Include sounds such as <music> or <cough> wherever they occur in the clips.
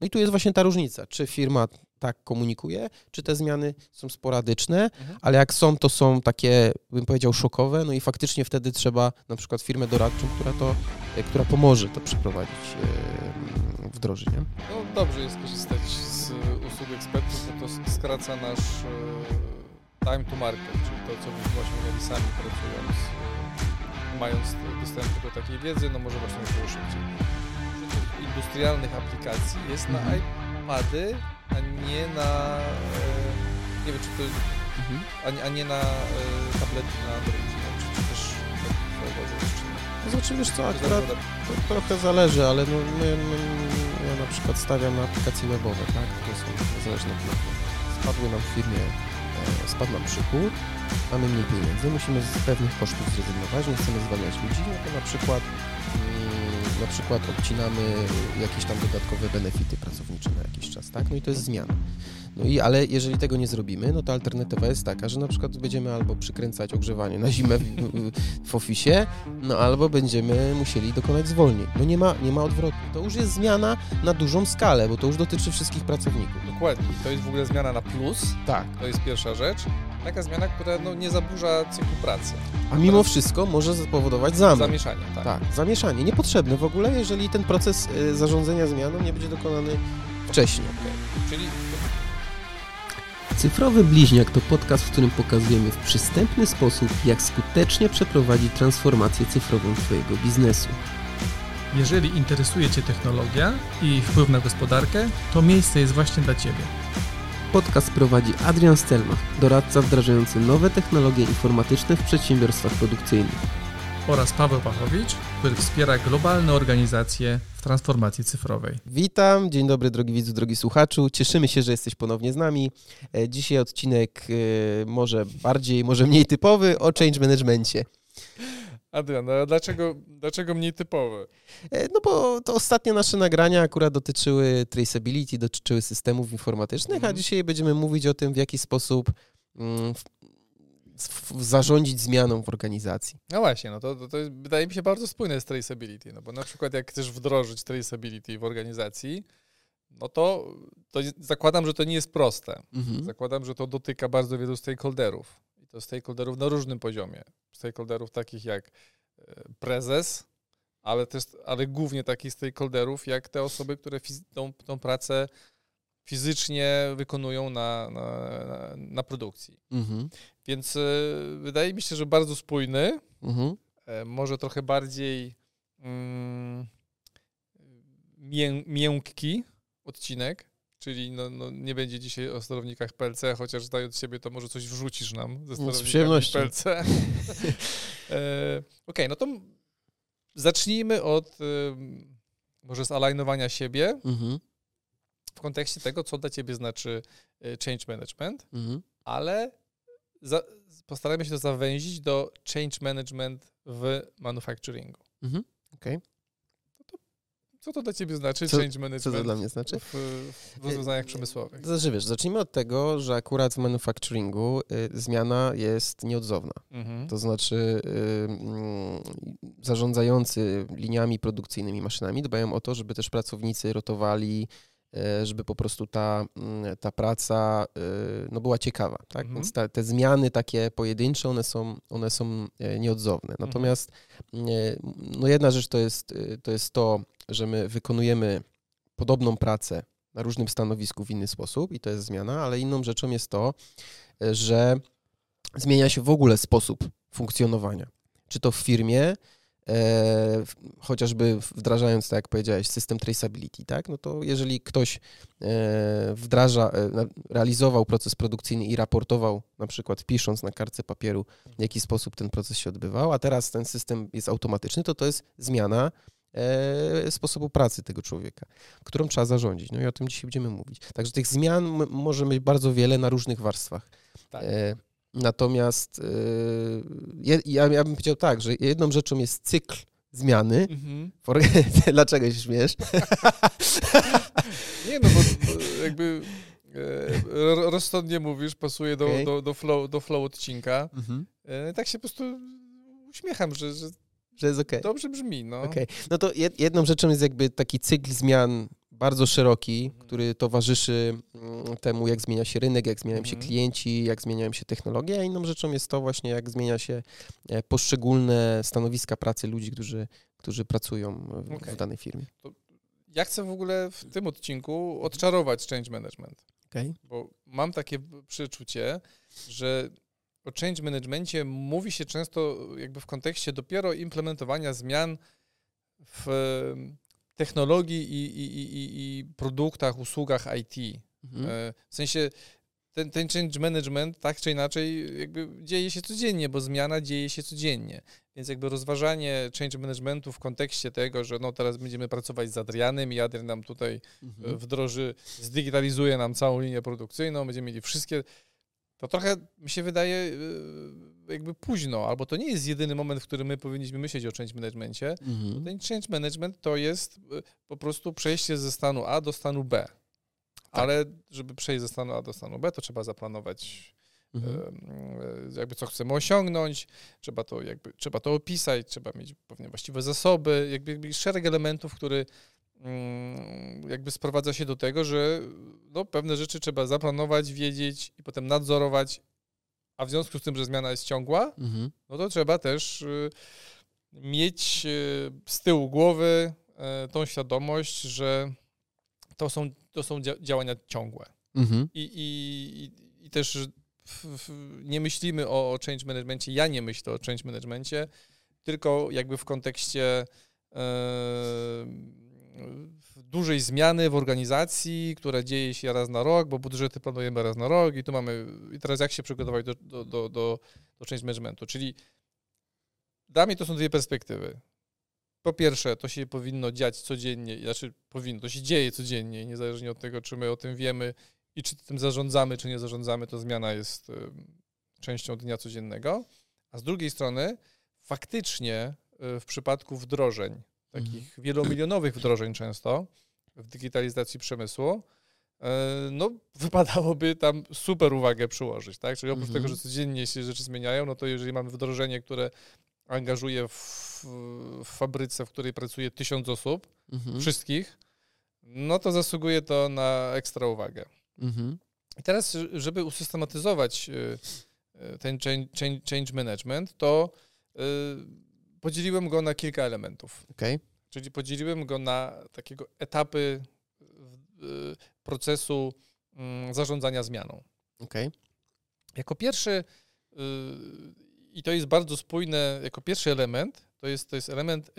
No i tu jest właśnie ta różnica, czy firma tak komunikuje, czy te zmiany są sporadyczne, Mhm. ale jak są, to są takie, bym powiedział, szokowe, no i faktycznie wtedy trzeba na przykład firmę doradczą, która to, e, która pomoże to przeprowadzić, e, wdrożyć, nie? No dobrze jest korzystać z usług ekspertów, bo to skraca nasz e, time to market, czyli to, co byśmy właśnie mieli sami pracując, e, mając dostęp do takiej wiedzy, no może właśnie było szybciej. Industrialnych aplikacji jest na Mhm. iPady, a nie na, e, nie wiem czy to, a nie, a nie na e, tablety na Androidzie, no, czy, czy też? To znaczy, wiesz co, akurat trochę zależy, ale no, my, my, ja na przykład stawiam na aplikacje webowe, tak, które są niezależne od. Spadły nam w firmie, e, spadł nam przychód, mamy mniej pieniędzy, musimy z pewnych kosztów zrezygnować, nie chcemy zwalniać ludzi, no to na przykład mm, na przykład odcinamy jakieś tam dodatkowe benefity pracownicze na jakiś czas, tak? No i to jest zmiana. No i ale jeżeli tego nie zrobimy, no to alternatywa jest taka, że na przykład będziemy albo przykręcać ogrzewanie na zimę w, w oficie, no albo będziemy musieli dokonać zwolnień. No nie ma, nie ma odwrotu. To już jest zmiana na dużą skalę, bo to już dotyczy wszystkich pracowników. Dokładnie. To jest w ogóle zmiana na plus. Tak. To jest pierwsza rzecz. Taka zmiana, która no, nie zaburza cyklu pracy. A mimo wszystko może spowodować zamęt. Zamieszanie, tak. Tak, zamieszanie. Niepotrzebne w ogóle, jeżeli ten proces y, zarządzania zmianą nie będzie dokonany wcześniej. Czyli Cyfrowy Bliźniak to podcast, w którym pokazujemy w przystępny sposób, jak skutecznie przeprowadzić transformację cyfrową Twojego biznesu. Jeżeli interesuje Cię technologia i wpływ na gospodarkę, to miejsce jest właśnie dla Ciebie. Podcast prowadzi Adrian Stelmach, doradca wdrażający nowe technologie informatyczne w przedsiębiorstwach produkcyjnych. Oraz Paweł Pachowicz, który wspiera globalne organizacje w transformacji cyfrowej. Witam, dzień dobry drogi widzu, drogi słuchaczu. Cieszymy się, że jesteś ponownie z nami. E, Dzisiaj odcinek e, może bardziej, może mniej typowy o change managemencie. Adrian, no, a dlaczego, dlaczego mniej typowe? E, No bo to ostatnie nasze nagrania akurat dotyczyły traceability, dotyczyły systemów informatycznych, a Mhm. dzisiaj będziemy mówić o tym, w jaki sposób mm, zarządzić zmianą w organizacji. No właśnie, no to, to, to jest, wydaje mi się bardzo spójne z traceability, no bo na przykład jak chcesz wdrożyć traceability w organizacji, no to, to zakładam, że to nie jest proste. Zakładam, że to dotyka bardzo wielu stakeholderów. I to stakeholderów na różnym poziomie. Stakeholderów takich jak e, prezes, ale też, ale głównie takich stakeholderów jak te osoby, które tą, tą pracę fizycznie wykonują na, na, na, produkcji. Mhm. Więc e, wydaje mi się, że bardzo spójny, Mhm. e, może trochę bardziej mm, mię, miękki odcinek, czyli no, no, nie będzie dzisiaj o sterownikach PLC, chociaż zdając siebie, to może coś wrzucisz nam ze No, z sterownikami przyjemnością. PLC. e, Okej, no to zacznijmy od e, może zalignowania siebie Mhm. W kontekście tego, co dla ciebie znaczy e, change management, Mhm. ale za, postarajmy się to zawęzić do change management w manufacturingu. Mhm. Okej. Co to dla ciebie znaczy Co- change management Co to dla mnie znaczy? w, w rozwiązaniach przemysłowych? To znaczy, wiesz, zacznijmy od tego, że akurat w manufacturingu y, zmiana jest nieodzowna. Mhm. To znaczy y, mm, zarządzający liniami produkcyjnymi, maszynami dbają o to, żeby też pracownicy rotowali, y, żeby po prostu ta, mm, ta praca y, no, była ciekawa. Tak? Mhm. Więc ta, te zmiany takie pojedyncze, one są, one są y, nieodzowne. Mhm. Natomiast y, no, jedna rzecz to jest, to jest to, że my wykonujemy podobną pracę na różnym stanowisku w inny sposób i to jest zmiana, ale inną rzeczą jest to, że zmienia się w ogóle sposób funkcjonowania. Czy to w firmie, e, chociażby wdrażając, tak jak powiedziałeś, system traceability, tak? No to jeżeli ktoś e, wdraża, e, realizował proces produkcyjny i raportował, na przykład pisząc na kartce papieru, w jaki sposób ten proces się odbywał, a teraz ten system jest automatyczny, to to jest zmiana e, sposobu pracy tego człowieka, którą trzeba zarządzić. No i o tym dzisiaj będziemy mówić. Także tych zmian m- może być bardzo wiele na różnych warstwach. Tak. Natomiast je- ja, ja bym powiedział tak, że jedną rzeczą jest cykl zmiany. Mhm. <laughs> Dlaczego się śmiesz? <laughs> Nie no, bo jakby e, ro- rozsądnie mówisz, pasuje do, Okej. do, do, flow, do flow odcinka. E, tak się po prostu uśmiecham, że, że Że jest okej. dobrze brzmi, no. Okej. No to jed- jedną rzeczą jest jakby taki cykl zmian bardzo szeroki, który towarzyszy mm, temu, jak zmienia się rynek, jak zmieniają się mhm. klienci, jak zmieniają się technologie, a inną rzeczą jest to właśnie, jak zmienia się e, poszczególne stanowiska pracy ludzi, którzy, którzy pracują w, okay. w danej firmie. To ja chcę w ogóle w tym odcinku odczarować change management. Okay. Bo mam takie przeczucie, że o change managementie mówi się często jakby w kontekście dopiero implementowania zmian w technologii i, i, i, i produktach, usługach IT. Mhm. E, w sensie ten, ten change management tak czy inaczej jakby dzieje się codziennie, bo zmiana dzieje się codziennie. Więc jakby rozważanie change managementu w kontekście tego, że no teraz będziemy pracować z Adrianem i Adrian nam tutaj mhm. wdroży, zdigitalizuje nam całą linię produkcyjną, będziemy mieli wszystkie to trochę mi się wydaje y, jakby późno, albo to nie jest jedyny moment, w którym my powinniśmy myśleć o change managementie. Mhm. Ten change management to jest y, po prostu przejście ze stanu A do stanu B. Tak. Ale żeby przejść ze stanu A do stanu B, to trzeba zaplanować mhm. Y, jakby co chcemy osiągnąć, trzeba to jakby, trzeba to opisać, trzeba mieć pewnie właściwe zasoby, jakby, jakby szereg elementów, który jakby sprowadza się do tego, że no, pewne rzeczy trzeba zaplanować, wiedzieć i potem nadzorować, a w związku z tym, że zmiana jest ciągła, mhm. no to trzeba też y, mieć y, z tyłu głowy y, tą świadomość, że to są, to są działania ciągłe. Mhm. I, i, I też nie myślimy o, o change managementie, ja nie myślę o change managementie, tylko jakby w kontekście dużej zmiany w organizacji, która dzieje się raz na rok, bo budżety planujemy raz na rok i tu mamy, i teraz jak się przygotować do, do, do, do, do managementu, czyli dla mnie to są dwie perspektywy. Po pierwsze, to się powinno dziać codziennie, znaczy powinno, to się dzieje codziennie, niezależnie od tego, czy my o tym wiemy i czy tym zarządzamy, czy nie zarządzamy, to zmiana jest częścią dnia codziennego. A z drugiej strony, faktycznie y, w przypadku wdrożeń, takich mhm. wielomilionowych wdrożeń często w digitalizacji przemysłu, e, no <laughs> wypadałoby tam super uwagę przyłożyć, tak? Czyli oprócz mhm. tego, że codziennie się rzeczy zmieniają, no to jeżeli mamy wdrożenie, które angażuje w, w fabryce, w której pracuje tysiąc osób, mhm. wszystkich, no to zasługuje to na ekstra uwagę. Mhm. I teraz, żeby usystematyzować e, e, ten change, change management, to podzieliłem go na kilka elementów. Okay. Czyli podzieliłem go na takiego etapy y, procesu mm, zarządzania zmianą. Okay. Jako pierwszy, y, i to jest bardzo spójne, jako pierwszy element, to jest, to jest element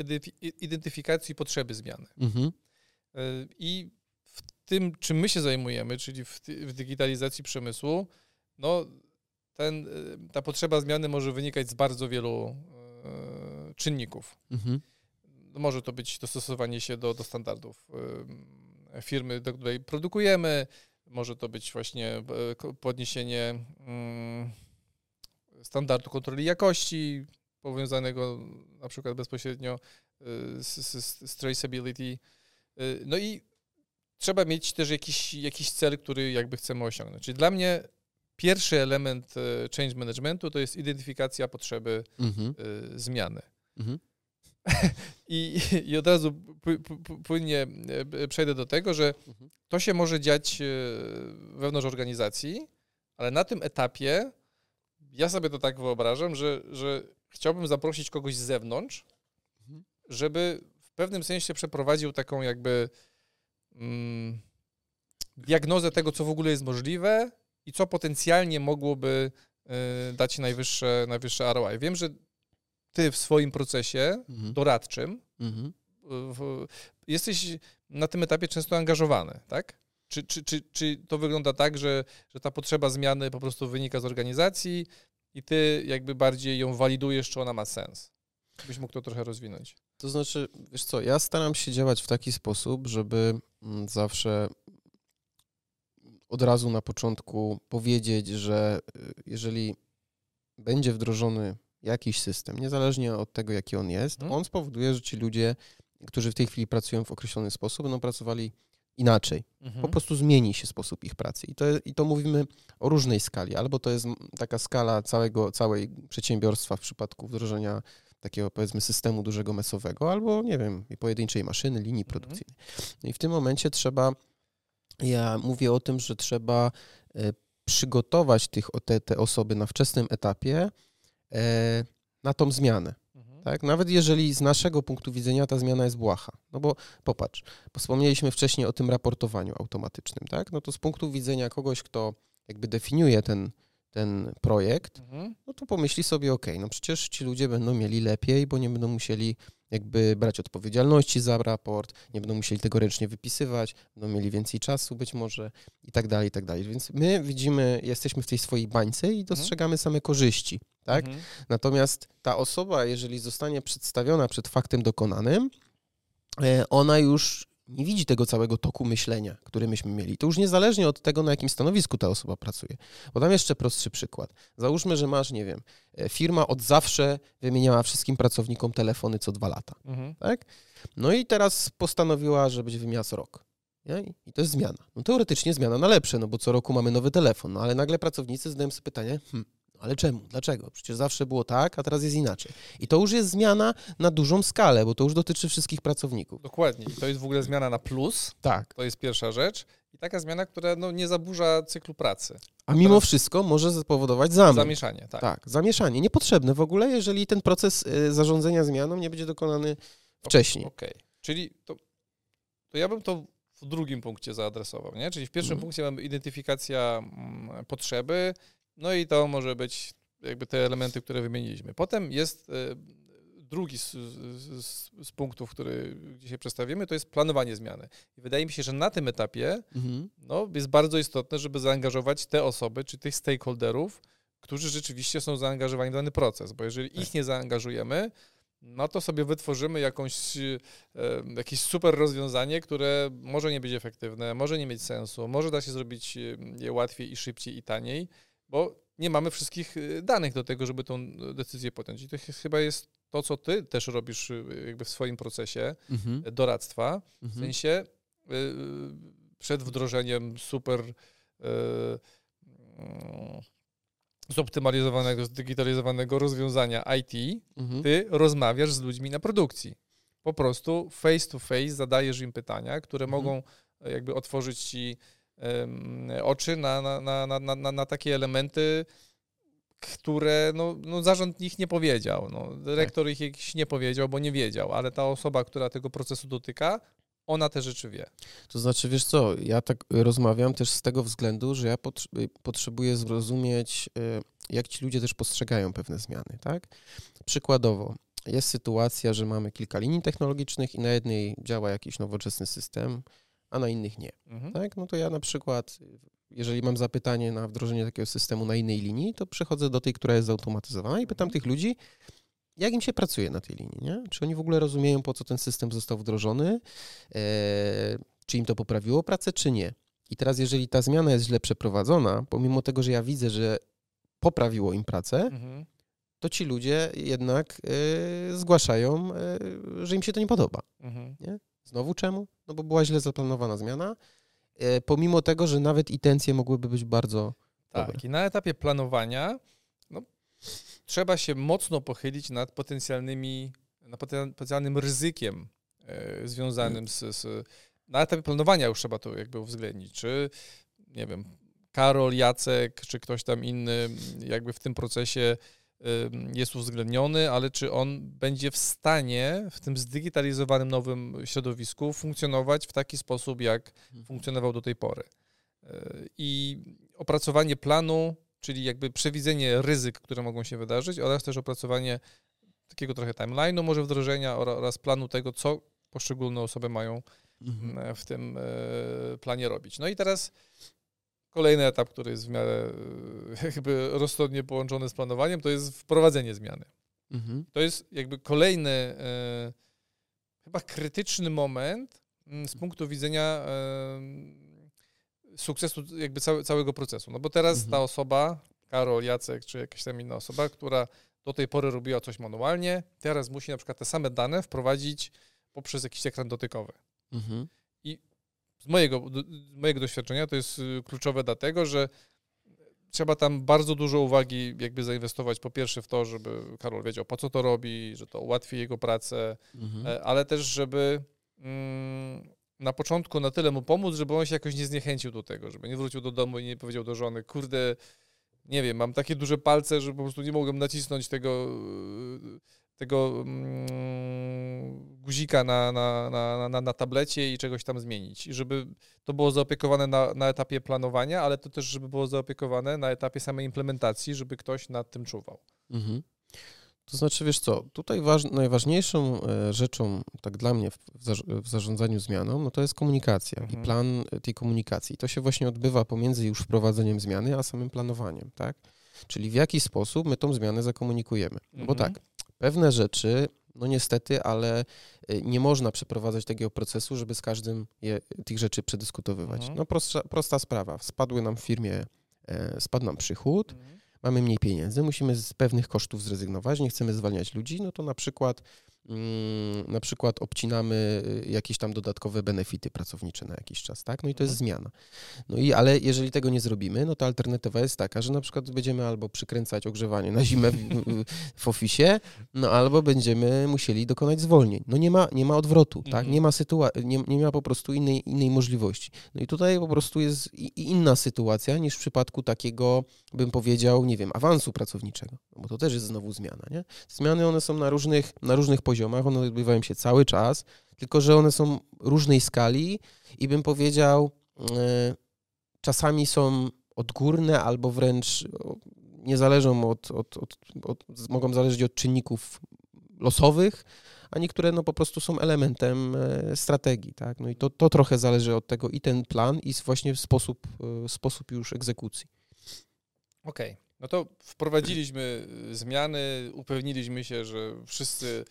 identyfikacji potrzeby zmiany. Mhm. Y, I w tym, czym my się zajmujemy, czyli w, w digitalizacji przemysłu, no, ten, ta potrzeba zmiany może wynikać z bardzo wielu czynników. Mhm. Może to być dostosowanie się do, do standardów firmy, do której produkujemy, może to być właśnie e, podniesienie standardu kontroli jakości, powiązanego na przykład bezpośrednio e, z, z, z traceability. E, no i trzeba mieć też jakiś, jakiś cel, który jakby chcemy osiągnąć. Czyli dla mnie pierwszy element change managementu to jest identyfikacja potrzeby mhm. zmiany. Mhm. <laughs> I, I od razu płynnie e, przejdę do tego, że mhm. to się może dziać e, wewnątrz organizacji, ale na tym etapie ja sobie to tak wyobrażam, że, że chciałbym zaprosić kogoś z zewnątrz, mhm. żeby w pewnym sensie przeprowadził taką jakby mm, diagnozę tego, co w ogóle jest możliwe i co potencjalnie mogłoby y, dać najwyższe, najwyższe ROI. Wiem, że ty w swoim procesie mhm. doradczym mhm. W, jesteś na tym etapie często angażowany, tak? Czy, czy, czy, czy to wygląda tak, że, że ta potrzeba zmiany po prostu wynika z organizacji i ty jakby bardziej ją walidujesz, czy ona ma sens? Byś mógł to trochę rozwinąć. To znaczy, wiesz co, ja staram się działać w taki sposób, żeby mm, zawsze od razu na początku powiedzieć, że y, jeżeli będzie wdrożony jakiś system, niezależnie od tego, jaki on jest, hmm. on spowoduje, że ci ludzie, którzy w tej chwili pracują w określony sposób, będą pracowali inaczej. Mhm. Po prostu zmieni się sposób ich pracy. I to, I to mówimy o różnej skali. Albo to jest taka skala całego, całej przedsiębiorstwa w przypadku wdrożenia takiego powiedzmy systemu dużego mesowego albo, nie wiem, pojedynczej maszyny, linii mhm. produkcyjnej. No i w tym momencie trzeba, ja mówię o tym, że trzeba e, przygotować tych, te, te osoby na wczesnym etapie e, na tą zmianę. Mhm. Tak? Nawet jeżeli z naszego punktu widzenia ta zmiana jest błaha. No bo popatrz, wspomnieliśmy wcześniej o tym raportowaniu automatycznym, tak? No to z punktu widzenia kogoś, kto jakby definiuje ten, ten projekt, mhm. no to pomyśli sobie, ok, no przecież ci ludzie będą mieli lepiej, bo nie będą musieli jakby brać odpowiedzialności za raport, nie będą musieli tego ręcznie wypisywać, będą mieli więcej czasu być może i tak dalej, i tak dalej. Więc my widzimy, jesteśmy w tej swojej bańce i mhm. dostrzegamy same korzyści, tak? Mhm. Natomiast ta osoba, jeżeli zostanie przedstawiona przed faktem dokonanym, e, ona już nie widzi tego całego toku myślenia, który myśmy mieli. To już niezależnie od tego, na jakim stanowisku ta osoba pracuje. Podam jeszcze prostszy przykład. Załóżmy, że masz, nie wiem, e, firma od zawsze wymieniała wszystkim pracownikom telefony co dwa lata, mhm. tak? No i teraz postanowiła, że będzie wymieniała co rok. Nie? I to jest zmiana. No teoretycznie zmiana na lepsze, no bo co roku mamy nowy telefon, no ale nagle pracownicy zadają sobie pytanie, hmm, ale czemu? Dlaczego? Przecież zawsze było tak, a teraz jest inaczej. I to już jest zmiana na dużą skalę, bo to już dotyczy wszystkich pracowników. Dokładnie. I to jest w ogóle zmiana na plus. Tak. To jest pierwsza rzecz. I taka zmiana, która no, nie zaburza cyklu pracy. A mimo teraz... wszystko może spowodować zamęt. Zamieszanie, tak. Tak, zamieszanie. Niepotrzebne w ogóle, jeżeli ten proces y, zarządzania zmianą nie będzie dokonany wcześniej. Okej. Okay. Czyli to, to ja bym to w drugim punkcie zaadresował, nie? Czyli w pierwszym mhm. punkcie mamy identyfikacja mm, potrzeby, no i to może być jakby te elementy, które wymieniliśmy. Potem jest e, drugi z, z, z, punktów, który dzisiaj przedstawimy, to jest planowanie zmiany. I wydaje mi się, że na tym etapie mhm. no, jest bardzo istotne, żeby zaangażować te osoby, czy tych stakeholderów, którzy rzeczywiście są zaangażowani w dany proces, bo jeżeli ich nie zaangażujemy, no to sobie wytworzymy jakąś, e, jakieś super rozwiązanie, które może nie być efektywne, może nie mieć sensu, może da się zrobić je łatwiej i szybciej i taniej, bo nie mamy wszystkich y, danych do tego, żeby tą decyzję podjąć. I to chyba jest to, co ty też robisz y, jakby w swoim procesie mhm. doradztwa, mhm. w sensie y, przed wdrożeniem super zoptymalizowanego, zdigitalizowanego rozwiązania IT, mhm. ty rozmawiasz z ludźmi na produkcji. Po prostu face to face zadajesz im pytania, które mhm. mogą jakby otworzyć ci oczy na, na, na, na, na takie elementy, które no, no zarząd ich nie powiedział. No, dyrektor tak. ich nie powiedział, bo nie wiedział, ale ta osoba, która tego procesu dotyka, ona te rzeczy wie. To znaczy, wiesz co, ja tak rozmawiam też z tego względu, że ja potrzebuję zrozumieć, y, jak ci ludzie też postrzegają pewne zmiany, tak? Przykładowo, jest sytuacja, że mamy kilka linii technologicznych i na jednej działa jakiś nowoczesny system, a na innych nie. Mhm. Tak? No to ja na przykład, jeżeli mam zapytanie na wdrożenie takiego systemu na innej linii, to przechodzę do tej, która jest zautomatyzowana i pytam mhm. tych ludzi, jak im się pracuje na tej linii, nie? Czy oni w ogóle rozumieją, po co ten system został wdrożony, e, czy im to poprawiło pracę, czy nie. I teraz, jeżeli ta zmiana jest źle przeprowadzona, pomimo tego, że ja widzę, że poprawiło im pracę, mhm. to ci ludzie jednak e, zgłaszają, e, że im się to nie podoba. Mhm. Nie? Znowu czemu? No bo była źle zaplanowana zmiana, e, pomimo tego, że nawet intencje mogłyby być bardzo tak, dobre. i na etapie planowania no, trzeba się mocno pochylić nad potencjalnymi, nad potencjalnym ryzykiem e, związanym z, z, Na etapie planowania już trzeba to jakby uwzględnić. Czy, nie wiem, Karol, Jacek, czy ktoś tam inny jakby w tym procesie jest uwzględniony, ale czy on będzie w stanie w tym zdigitalizowanym nowym środowisku funkcjonować w taki sposób, jak mhm. funkcjonował do tej pory. E, I opracowanie planu, czyli jakby przewidzenie ryzyk, które mogą się wydarzyć, oraz też opracowanie takiego trochę timeline'u może wdrożenia oraz planu tego, co poszczególne osoby mają mhm. w tym e, planie robić. No i teraz Kolejny etap, który jest w miarę <laughs> jakby rozsądnie połączony z planowaniem, to jest wprowadzenie zmiany. Mhm. To jest jakby kolejny e, chyba krytyczny moment mm, z punktu widzenia e, sukcesu jakby całe, całego procesu. No bo teraz mhm. ta osoba, Karol, Jacek czy jakaś tam inna osoba, która do tej pory robiła coś manualnie, teraz musi na przykład te same dane wprowadzić poprzez jakiś ekran dotykowy. Mhm. Z mojego, z mojego doświadczenia to jest y, kluczowe dlatego, że trzeba tam bardzo dużo uwagi jakby zainwestować po pierwsze w to, żeby Karol wiedział po co to robi, że to ułatwi jego pracę, mhm. E, ale też żeby mm, na początku na tyle mu pomóc, żeby on się jakoś nie zniechęcił do tego, żeby nie wrócił do domu i nie powiedział do żony, kurde, nie wiem, mam takie duże palce, że po prostu nie mogłem nacisnąć tego tego mm, guzika na, na, na, na, na tablecie i czegoś tam zmienić. I żeby to było zaopiekowane na, na etapie planowania, ale to też, żeby było zaopiekowane na etapie samej implementacji, żeby ktoś nad tym czuwał. Mhm. To znaczy, wiesz co, tutaj waż, najważniejszą e, rzeczą, tak dla mnie, w, w zarządzaniu zmianą, no to jest komunikacja mhm. i plan tej komunikacji. To się właśnie odbywa pomiędzy już wprowadzeniem zmiany, a samym planowaniem, tak? Czyli w jaki sposób my tą zmianę zakomunikujemy. No bo mhm. tak, Pewne rzeczy, no niestety, ale y, nie można przeprowadzać takiego procesu, żeby z każdym je, tych rzeczy przedyskutowywać. Mhm. No prosta, prosta sprawa. Spadły nam w firmie, e, spadł nam przychód, mhm. mamy mniej pieniędzy, musimy z pewnych kosztów zrezygnować, nie chcemy zwalniać ludzi, no to na przykład na przykład obcinamy y, jakieś tam dodatkowe benefity pracownicze na jakiś czas, tak? No i to jest mhm. zmiana. No i ale jeżeli tego nie zrobimy, no to alternatywa jest taka, że na przykład będziemy albo przykręcać ogrzewanie na zimę w, w oficie, no albo będziemy musieli dokonać zwolnień. No nie ma, nie ma odwrotu, tak? Mhm. Nie ma sytuacji, nie, nie ma po prostu innej, innej możliwości. No i tutaj po prostu jest inna sytuacja niż w przypadku takiego, bym powiedział, nie wiem, awansu pracowniczego, no bo to też jest znowu zmiana, nie? Zmiany one są na różnych, na różnych poziomach poziomach, one odbywają się cały czas, tylko że one są różnej skali i bym powiedział, e, czasami są odgórne albo wręcz nie zależą od, od, od, od, mogą zależeć od czynników losowych, a niektóre no po prostu są elementem e, strategii, tak? No i to, to trochę zależy od tego i ten plan i właśnie sposób, e, sposób już egzekucji. Okej, okay. no to wprowadziliśmy zmiany, upewniliśmy się, że wszyscy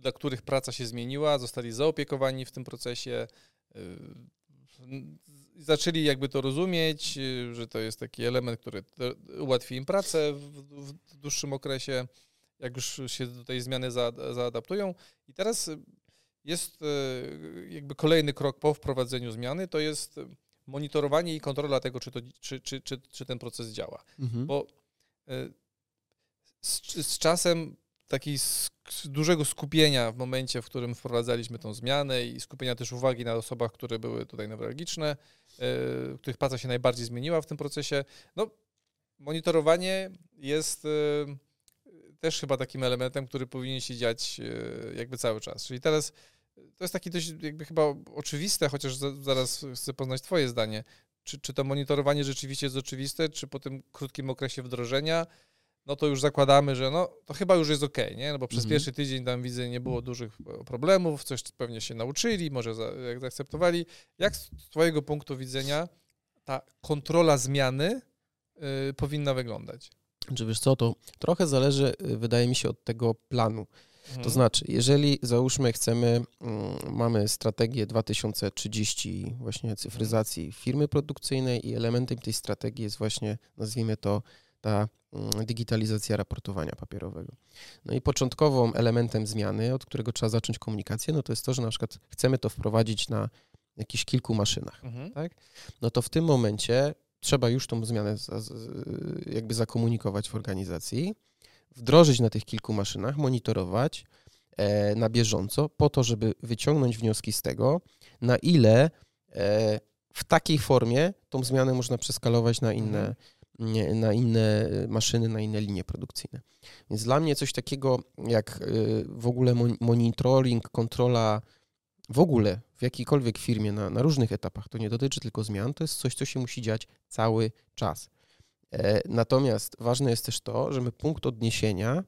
dla których praca się zmieniła, zostali zaopiekowani w tym procesie, y, zaczęli jakby to rozumieć, y, że to jest taki element, który ułatwi im pracę w, dłuższym okresie, jak już się do tej zmiany za, zaadaptują. I teraz jest y, jakby kolejny krok po wprowadzeniu zmiany, to jest monitorowanie i kontrola tego, czy, to, czy, czy, czy, czy ten proces działa. Mhm. Bo z, z czasem takiej dużego skupienia w momencie, w którym wprowadzaliśmy tą zmianę i skupienia też uwagi na osobach, które były tutaj newralgiczne, yy, których praca się najbardziej zmieniła w tym procesie. No, monitorowanie jest yy, też chyba takim elementem, który powinien się dziać yy, jakby cały czas. Czyli teraz to jest takie dość jakby chyba oczywiste, chociaż za, zaraz chcę poznać Twoje zdanie. Czy, czy to monitorowanie rzeczywiście jest oczywiste, czy po tym krótkim okresie wdrożenia no to już zakładamy, że no to chyba już jest ok, nie? No bo przez mhm. pierwszy tydzień tam widzę nie było dużych e, problemów, coś pewnie się nauczyli, może za, jak zaakceptowali. Jak z Twojego punktu widzenia ta kontrola zmiany y, powinna wyglądać? Czy wiesz co, to trochę zależy, wydaje mi się, od tego planu. Mhm. To znaczy, jeżeli załóżmy chcemy, mm, mamy strategię 2030 właśnie cyfryzacji firmy produkcyjnej i elementem tej strategii jest właśnie, nazwijmy to, ta digitalizacja raportowania papierowego. No i początkowym elementem zmiany, od którego trzeba zacząć komunikację, no to jest to, że na przykład chcemy to wprowadzić na jakichś kilku maszynach, mhm. tak? No to w tym momencie trzeba już tą zmianę jakby zakomunikować w organizacji, wdrożyć na tych kilku maszynach, monitorować e, na bieżąco, po to, żeby wyciągnąć wnioski z tego, na ile e, w takiej formie tą zmianę można przeskalować na inne, mhm na inne maszyny, na inne linie produkcyjne. Więc dla mnie coś takiego jak y, w ogóle monitoring, kontrola w ogóle w jakiejkolwiek firmie na, na różnych etapach, to nie dotyczy tylko zmian, to jest coś, co się musi dziać cały czas. E, natomiast ważne jest też to, że my punkt odniesienia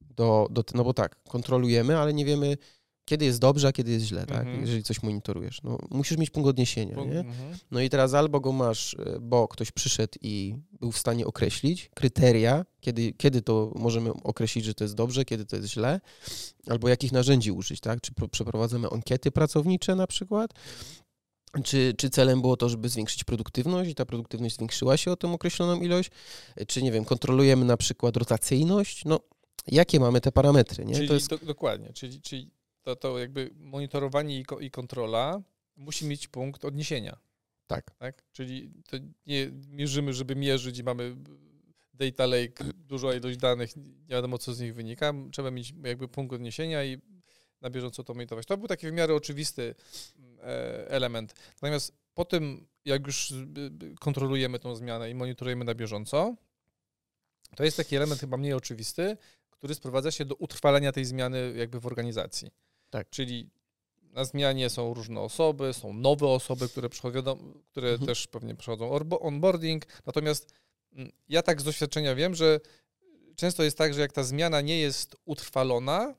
do, do, no bo tak, kontrolujemy, ale nie wiemy, kiedy jest dobrze, a kiedy jest źle, tak? Mhm. Jeżeli coś monitorujesz. No, musisz mieć punkt odniesienia, nie? Mhm. No i teraz albo go masz, e, bo ktoś przyszedł i był w stanie określić kryteria, kiedy, kiedy to możemy określić, że to jest dobrze, kiedy to jest źle, albo jakich narzędzi użyć, tak? Czy przeprowadzamy ankiety pracownicze na przykład, czy, czy celem było to, żeby zwiększyć produktywność i ta produktywność zwiększyła się o tą określoną ilość? Czy, nie wiem, kontrolujemy na przykład rotacyjność? No, jakie mamy te parametry, nie? Czyli, to jest... do, dokładnie, czyli, czyli to, to jakby monitorowanie i, i kontrola musi mieć punkt odniesienia. Tak. tak. Czyli to nie mierzymy, żeby mierzyć i mamy data lake, dużo ilość danych, nie wiadomo co z nich wynika. Trzeba mieć jakby punkt odniesienia i na bieżąco to monitorować. To był taki w miarę oczywisty e, element. Natomiast po tym, jak już kontrolujemy tą zmianę i monitorujemy na bieżąco, to jest taki element chyba mniej oczywisty, który sprowadza się do utrwalenia tej zmiany jakby w organizacji. Tak. Czyli na zmianie są różne osoby, są nowe osoby, które przychodzą, które mhm. też pewnie przechodzą onboarding. Natomiast mm, ja tak z doświadczenia wiem, że często jest tak, że jak ta zmiana nie jest utrwalona,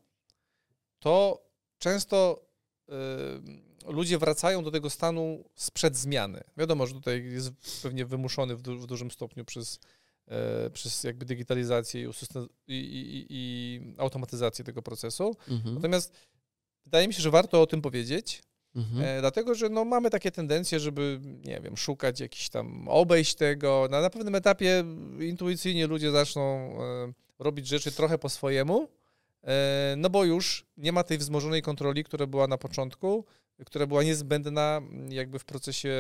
to często y, ludzie wracają do tego stanu sprzed zmiany. Wiadomo, że tutaj jest pewnie wymuszony w, du w dużym stopniu przez, y, przez jakby digitalizację i, i, i, i, automatyzację tego procesu. Mhm. Natomiast wydaje mi się, że warto o tym powiedzieć, mhm. e, dlatego że no, mamy takie tendencje, żeby, nie wiem, szukać jakiś tam, obejść tego. Na, na pewnym etapie intuicyjnie ludzie zaczną e, robić rzeczy trochę po swojemu, e, no bo już nie ma tej wzmożonej kontroli, która była na początku, która była niezbędna jakby w procesie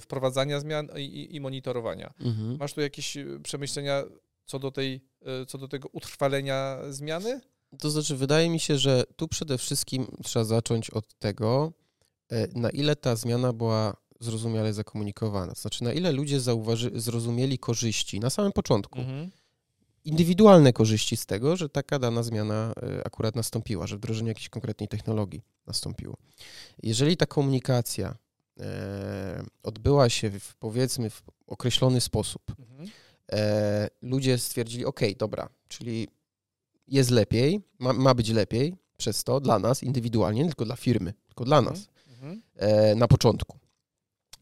wprowadzania zmian i, i monitorowania. Mhm. Masz tu jakieś przemyślenia co do, tej, co do tego utrwalenia zmiany? To znaczy, wydaje mi się, że tu przede wszystkim trzeba zacząć od tego, e, na ile ta zmiana była zrozumiale zakomunikowana. To znaczy, na ile ludzie zauważy, zrozumieli korzyści na samym początku. Mhm. Indywidualne korzyści z tego, że taka dana zmiana e, akurat nastąpiła, że wdrożenie jakiejś konkretnej technologii nastąpiło. Jeżeli ta komunikacja e, odbyła się w, powiedzmy w określony sposób, mhm. e, ludzie stwierdzili, ok, dobra, czyli jest lepiej, ma, ma być lepiej przez to dla nas indywidualnie, nie tylko dla firmy, tylko dla nas mhm. e, na początku.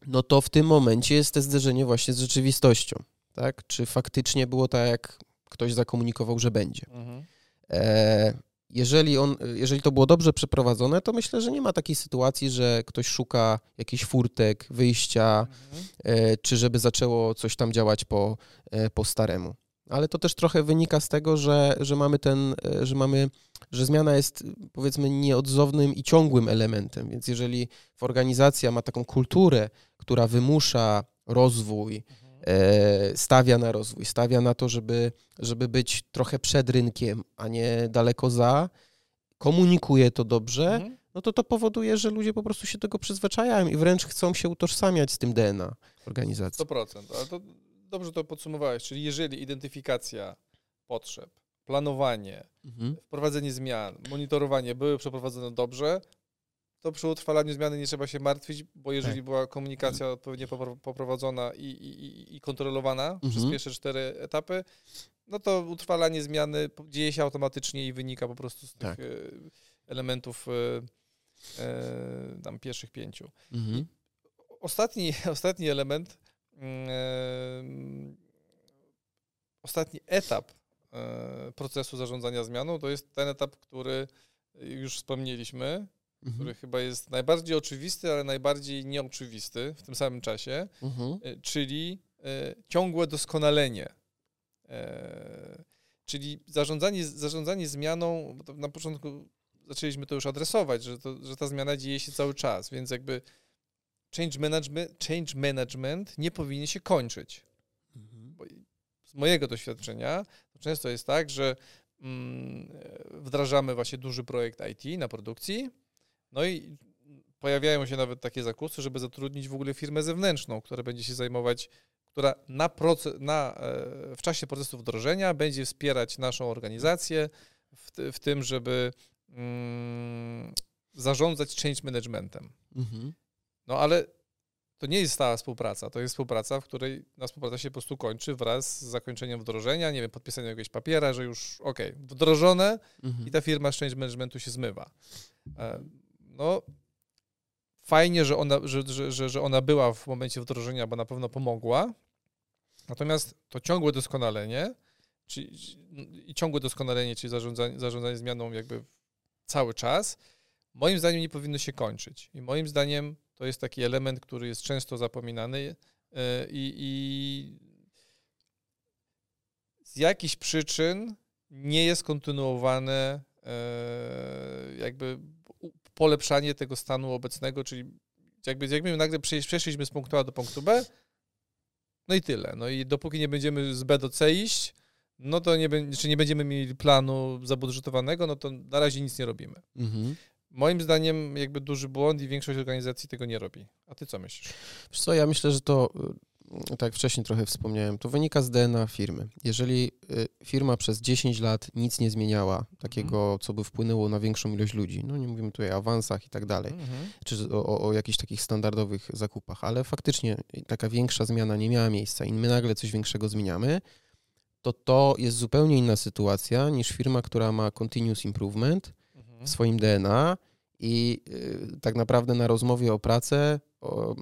No to w tym momencie jest to zderzenie właśnie z rzeczywistością. Tak? Czy faktycznie było tak, jak ktoś zakomunikował, że będzie. Mhm. E, jeżeli, on, jeżeli to było dobrze przeprowadzone, to myślę, że nie ma takiej sytuacji, że ktoś szuka jakichś furtek, wyjścia, mhm. e, czy żeby zaczęło coś tam działać po, e, po staremu ale to też trochę wynika z tego, że, że mamy ten, e, że mamy, że zmiana jest powiedzmy nieodzownym i ciągłym elementem, więc jeżeli organizacja ma taką kulturę, która wymusza rozwój, e, stawia na rozwój, stawia na to, żeby, żeby być trochę przed rynkiem, a nie daleko za, komunikuje to dobrze, mhm. no to to powoduje, że ludzie po prostu się tego przyzwyczajają i wręcz chcą się utożsamiać z tym DNA organizacji. 100%, ale to dobrze to podsumowałeś, czyli jeżeli identyfikacja potrzeb, planowanie, mhm. wprowadzenie zmian, monitorowanie były przeprowadzone dobrze, to przy utrwalaniu zmiany nie trzeba się martwić, bo jeżeli tak. była komunikacja odpowiednio poprowadzona i, i, i kontrolowana mhm. przez pierwsze cztery etapy, no to utrwalanie zmiany dzieje się automatycznie i wynika po prostu z tak. tych elementów e, e, tam pierwszych pięciu. Mhm. Ostatni, <laughs> ostatni element ostatni etap e, procesu zarządzania zmianą to jest ten etap, który już wspomnieliśmy, mhm. który chyba jest najbardziej oczywisty, ale najbardziej nieoczywisty w tym samym czasie, mhm. E, czyli e, ciągłe doskonalenie. Czyli zarządzanie, zarządzanie zmianą, na początku zaczęliśmy to już adresować, że, to, że ta zmiana dzieje się cały czas, więc jakby change management, change management nie powinien się kończyć. Mhm. z mojego doświadczenia często jest tak, że mm, wdrażamy właśnie duży projekt IT na produkcji, no i pojawiają się nawet takie zakusy, żeby zatrudnić w ogóle firmę zewnętrzną, która będzie się zajmować, która na, proces, na e, w czasie procesu wdrożenia będzie wspierać naszą organizację w, w tym, żeby mm, zarządzać change managementem. Mhm. No ale to nie jest stała współpraca, to jest współpraca, w której na współpraca się po prostu kończy wraz z zakończeniem wdrożenia, nie wiem, podpisaniem jakiegoś papiera, że już ok, wdrożone mhm. i ta firma z change managementu się zmywa. E, no, fajnie, że ona, że, że, że, że ona była w momencie wdrożenia, bo na pewno pomogła, natomiast to ciągłe doskonalenie, czyli, i ciągłe doskonalenie, czyli zarządzanie, zarządzanie zmianą jakby cały czas, moim zdaniem nie powinno się kończyć. I moim zdaniem to jest taki element, który jest często zapominany e, i, i z jakichś przyczyn nie jest kontynuowane e, jakby polepszanie tego stanu obecnego, czyli jakby, jakby nagle przeszliśmy z punktu A do punktu B, no i tyle. No i dopóki nie będziemy z B do C iść, no to nie, czy nie będziemy mieli planu zabudżetowanego, no to na razie nic nie robimy. Mhm. Moim zdaniem jakby duży błąd i większość organizacji tego nie robi. A ty co myślisz? Wiesz co, ja myślę, że to tak jak wcześniej trochę wspomniałem, to wynika z DNA firmy. Jeżeli y, firma przez 10 lat nic nie zmieniała, takiego, mhm. co by wpłynęło na większą ilość ludzi, no nie mówimy tutaj o awansach i tak dalej, mhm. czy o, o jakichś takich standardowych zakupach, ale faktycznie taka większa zmiana nie miała miejsca i my nagle coś większego zmieniamy, to to jest zupełnie inna sytuacja niż firma, która ma continuous improvement. W swoim DNA i y, tak naprawdę na rozmowie o pracę o,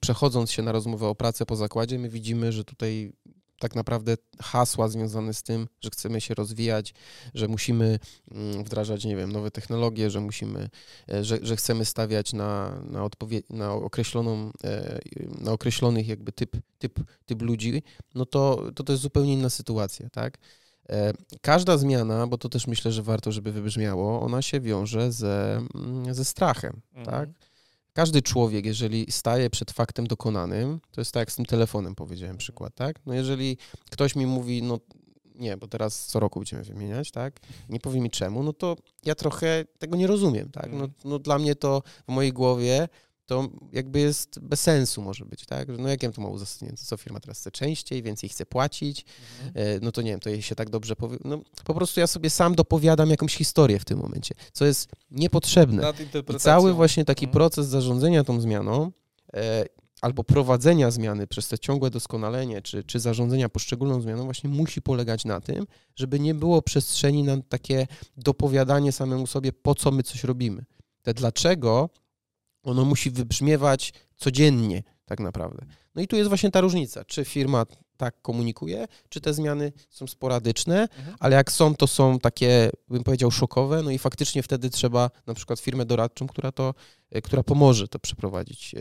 przechodząc się na rozmowę o pracę po zakładzie, my widzimy, że tutaj tak naprawdę hasła związane z tym, że chcemy się rozwijać, że musimy mm, wdrażać, nie wiem, nowe technologie, że musimy, e, że, że chcemy stawiać na, na, odpowie- na określoną, e, na określonych jakby typ, typ, typ ludzi, no to, to to jest zupełnie inna sytuacja, tak? E, każda zmiana, bo to też myślę, że warto, żeby wybrzmiało, ona się wiąże ze, mm, ze strachem, mhm. tak? każdy człowiek, jeżeli staje przed faktem dokonanym, to jest tak jak z tym telefonem powiedziałem przykład, tak? No jeżeli ktoś mi mówi, no nie, bo teraz co roku będziemy wymieniać, tak? Nie powie mi czemu, no to ja trochę tego nie rozumiem, tak? No, mhm. no dla mnie to w mojej głowie to jakby jest bez sensu może być, tak? No jak ja to ma uzasadnienie? To co firma teraz chce częściej, więcej chce płacić, mhm. E, no to nie wiem, to jej się tak dobrze powie... No po prostu ja sobie sam dopowiadam jakąś historię w tym momencie, co jest niepotrzebne. I cały właśnie taki mhm. proces zarządzania tą zmianą e, albo prowadzenia zmiany przez te ciągłe doskonalenie, czy, czy zarządzania poszczególną zmianą właśnie musi polegać na tym, żeby nie było przestrzeni na takie dopowiadanie samemu sobie, po co my coś robimy. Te dlaczego ono musi wybrzmiewać codziennie, tak naprawdę. No i tu jest właśnie ta różnica, czy firma tak komunikuje, czy te zmiany są sporadyczne, mhm. ale jak są, to są takie, bym powiedział, szokowe, no i faktycznie wtedy trzeba na przykład firmę doradczą, która to, e, która pomoże to przeprowadzić, e,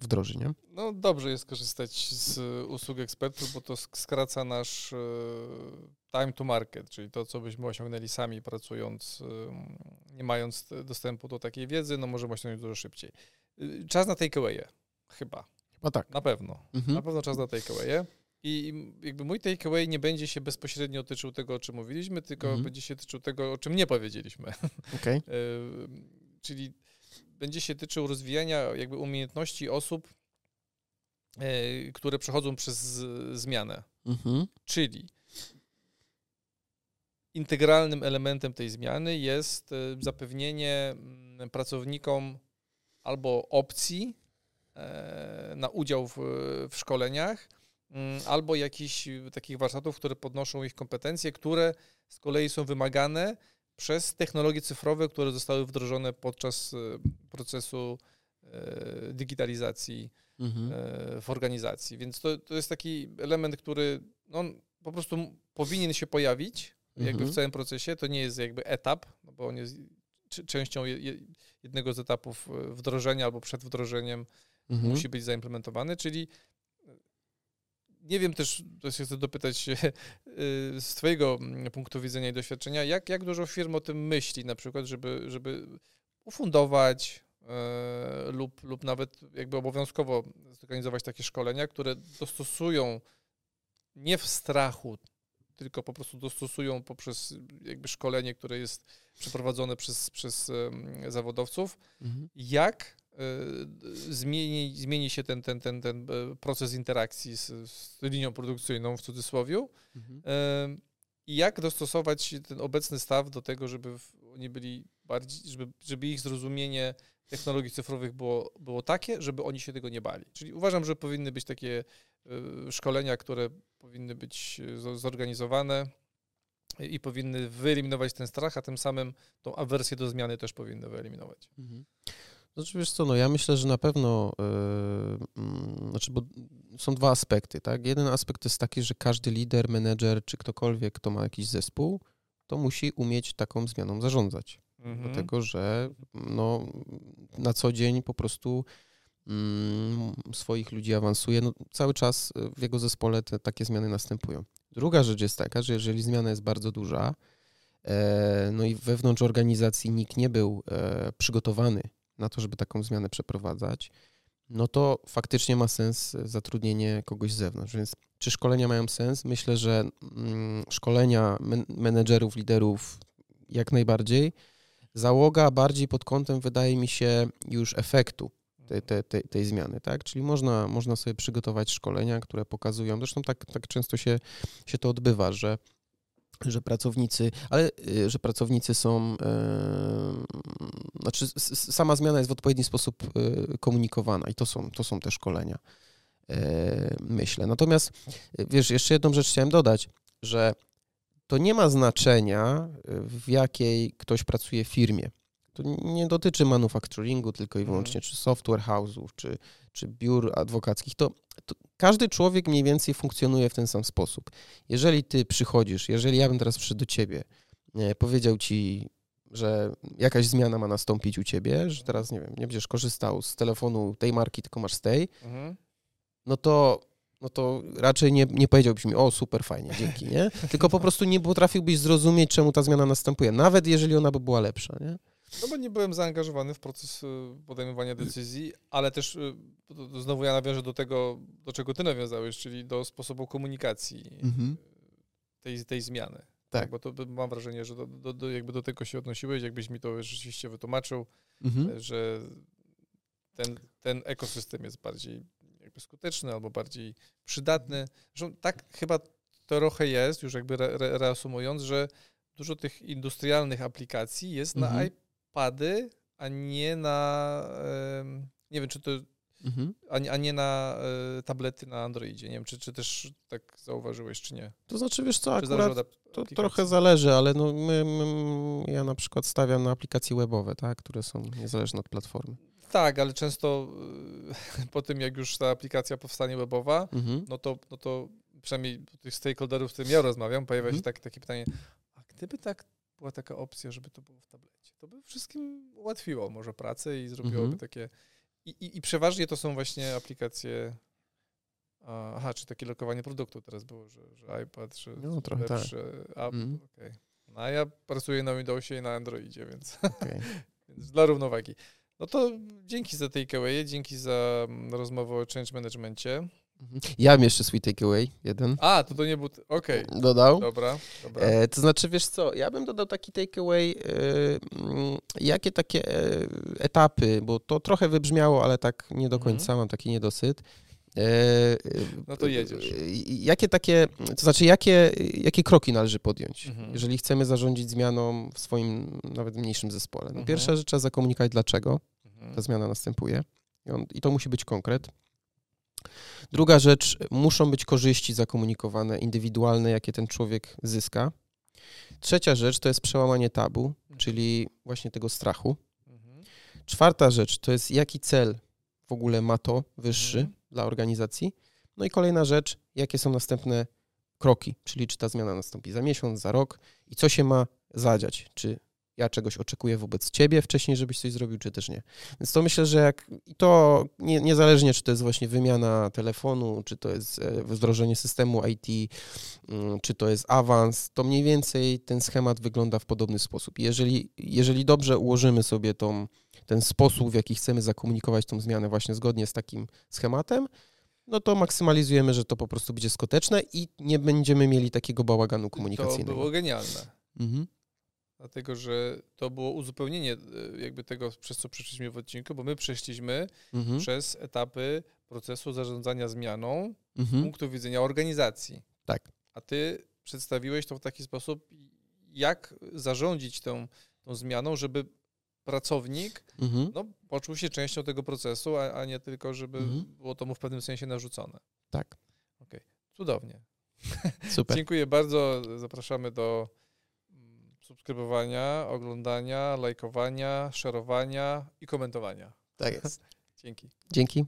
wdrożyć, nie? No dobrze jest korzystać z usług ekspertów, bo to skraca nasz e, time to market, czyli to, co byśmy osiągnęli sami pracując, nie mając dostępu do takiej wiedzy, no możemy osiągnąć dużo szybciej. Czas na takeaway, chyba. No tak. Na pewno. Mhm. Na pewno czas na takeaway. I jakby mój takeaway nie będzie się bezpośrednio tyczył tego, o czym mówiliśmy, tylko mhm. będzie się tyczył tego, o czym nie powiedzieliśmy. <laughs> Okay. Czyli będzie się tyczył rozwijania jakby umiejętności osób, e, które przechodzą przez zmianę. Mhm. Czyli integralnym elementem tej zmiany jest e, zapewnienie mm, pracownikom albo opcji E, na udział w, w szkoleniach mm, albo jakichś takich warsztatów, które podnoszą ich kompetencje, które z kolei są wymagane przez technologie cyfrowe, które zostały wdrożone podczas e, procesu digitalizacji mhm. w organizacji. Więc to, to jest taki element, który no, po prostu powinien się pojawić jakby mhm. w całym procesie. To nie jest jakby etap, no bo on jest częścią jednego z etapów wdrożenia albo przed wdrożeniem mhm. musi być zaimplementowany, czyli e, nie wiem też, to się chcę dopytać <laughs> e, z Twojego punktu widzenia i doświadczenia, jak, jak dużo firm o tym myśli, na przykład, żeby, żeby ufundować e, lub, lub nawet jakby obowiązkowo zorganizować takie szkolenia, które dostosują nie w strachu, tylko po prostu dostosują poprzez jakby szkolenie, które jest przeprowadzone przez, przez zawodowców, mhm. jak Y, zmieni, zmieni się ten, ten, ten, ten e, proces interakcji z, z linią produkcyjną w cudzysłowie mhm. i jak dostosować ten obecny staw do tego, żeby oni byli bardziej, żeby, żeby ich zrozumienie technologii cyfrowych było, było takie, żeby oni się tego nie bali. Czyli uważam, że powinny być takie e, szkolenia, które powinny być e, zorganizowane i powinny wyeliminować ten strach, a tym samym tą awersję do zmiany też powinny wyeliminować. Mhm. Znaczy wiesz co, no ja myślę, że na pewno, yy, znaczy, bo są dwa aspekty, tak? Jeden aspekt jest taki, że każdy lider, menedżer, czy ktokolwiek, kto ma jakiś zespół, to musi umieć taką zmianą zarządzać. Mhm. Dlatego, że no, na co dzień po prostu swoich ludzi awansuje. No, cały czas w jego zespole te, takie zmiany następują. Druga rzecz jest taka, że jeżeli zmiana jest bardzo duża, e, no i wewnątrz organizacji nikt nie był e, przygotowany na to, żeby taką zmianę przeprowadzać, no to faktycznie ma sens zatrudnienie kogoś z zewnątrz. Więc czy szkolenia mają sens? Myślę, że mm, szkolenia men menedżerów, liderów jak najbardziej. Załoga bardziej pod kątem, wydaje mi się, już efektu tej, tej, tej, tej, zmiany, tak? Czyli można, można sobie przygotować szkolenia, które pokazują, zresztą tak, tak często się, się to odbywa, że że pracownicy, ale y, że pracownicy są, yy, znaczy sama zmiana jest w odpowiedni sposób yy, komunikowana i to są, to są te szkolenia, myślę. Natomiast, wiesz, jeszcze jedną rzecz chciałem dodać, że to nie ma znaczenia, w jakiej ktoś pracuje w firmie. To nie dotyczy manufacturingu tylko i wyłącznie, mhm. czy software house'ów, czy, czy biur adwokackich. To, to, każdy człowiek mniej więcej funkcjonuje w ten sam sposób. Jeżeli ty przychodzisz, jeżeli ja bym teraz przyszedł do ciebie, nie, powiedział ci, że jakaś zmiana ma nastąpić u ciebie, że teraz, nie wiem, nie będziesz korzystał z telefonu tej marki, tylko masz z tej, mhm. no to no to raczej nie, nie powiedziałbyś mi, o super, fajnie, dzięki, nie? <laughs> Tylko po prostu nie potrafiłbyś zrozumieć, czemu ta zmiana następuje, nawet jeżeli ona by była lepsza, nie? No bo nie byłem zaangażowany w proces y, podejmowania decyzji, ale też y, znowu ja nawiążę do tego, do czego ty nawiązałeś, czyli do sposobu komunikacji mhm. tej, tej zmiany. Tak. Bo to mam wrażenie, że do, do, do, jakby do tego się odnosiłeś, jakbyś mi to rzeczywiście wytłumaczył, mhm. że ten, ten ekosystem jest bardziej jakby skuteczny albo bardziej przydatny. Zresztą tak chyba trochę jest, już jakby re, re, reasumując, że dużo tych industrialnych aplikacji jest mhm. na iPady, a nie na. Nie wiem, czy to. Mhm. A, nie na e, tablety na Androidzie. Nie wiem, czy, czy też tak zauważyłeś, czy nie. To znaczy, wiesz co, akurat to trochę zależy, ale no my, my, ja na przykład stawiam na aplikacje webowe, tak, które są niezależne od platformy. Tak, ale często e, <laughs> po tym, jak już ta aplikacja powstanie webowa, mhm. no, to, no to przynajmniej tych stakeholderów, z którymi ja rozmawiam, pojawia mhm. się tak, takie pytanie, a gdyby tak była taka opcja, żeby to było w tablecie, to by wszystkim ułatwiło może pracę i zrobiłoby mhm. takie... I, i, I, przeważnie to są właśnie aplikacje... Aha, czy takie lokowanie produktu teraz było, że, że iPad, że no, trochę lepszy tak. app, mm. okay. No a ja pracuję na Windowsie i na Androidzie, więc, <laughs> okay. więc dla równowagi. No to dzięki za takeaway, dzięki za mm, rozmowę o change managemencie. Mhm. Ja mam jeszcze swój takeaway, jeden. A, to to nie był... Okej. Okay. Dodał? Dobra, dobra. E, to znaczy, wiesz co, ja bym dodał taki takeaway, e, mm, jakie takie e, etapy, bo to trochę wybrzmiało, ale tak nie do końca, mhm. mam taki niedosyt. E, no to jedziesz. E, jakie takie, to znaczy, jakie, jakie kroki należy podjąć, mhm. jeżeli chcemy zarządzić zmianą w swoim nawet mniejszym zespole? No, mhm. Pierwsza rzecz, trzeba zakomunikować, dlaczego ta zmiana następuje. I, on, I to musi być konkret. Druga rzecz, muszą być korzyści zakomunikowane, indywidualne, jakie ten człowiek zyska. Trzecia rzecz to jest przełamanie tabu, czyli właśnie tego strachu. Mhm. Czwarta rzecz to jest jaki cel w ogóle ma to wyższy mhm. dla organizacji. No i kolejna rzecz, jakie są następne kroki, czyli czy ta zmiana nastąpi za miesiąc, za rok i co się ma zadziać, czy ja czegoś oczekuję wobec ciebie wcześniej, żebyś coś zrobił, czy też nie. Więc to myślę, że jak i to nie, niezależnie, czy to jest właśnie wymiana telefonu, czy to jest e, wdrożenie systemu IT, mm, czy to jest awans, to mniej więcej ten schemat wygląda w podobny sposób. Jeżeli, jeżeli dobrze ułożymy sobie tą, ten sposób, w jaki chcemy zakomunikować tą zmianę właśnie zgodnie z takim schematem, no to maksymalizujemy, że to po prostu będzie skuteczne i nie będziemy mieli takiego bałaganu komunikacyjnego. To było genialne. Mhm dlatego że to było uzupełnienie e, jakby tego, przez co przeszliśmy w odcinku, bo my przeszliśmy mhm. przez etapy procesu zarządzania zmianą mhm. z punktu widzenia organizacji. Tak. A ty przedstawiłeś to w taki sposób, jak zarządzić tą, tą zmianą, żeby pracownik mhm. no, poczuł się częścią tego procesu, a, a nie tylko, żeby mhm. było to mu w pewnym sensie narzucone. Tak. Okej, okay. cudownie. Super. <laughs> Dziękuję bardzo. Zapraszamy do subskrybowania, oglądania, lajkowania, szerowania i komentowania. Tak jest. Dzięki. Dzięki.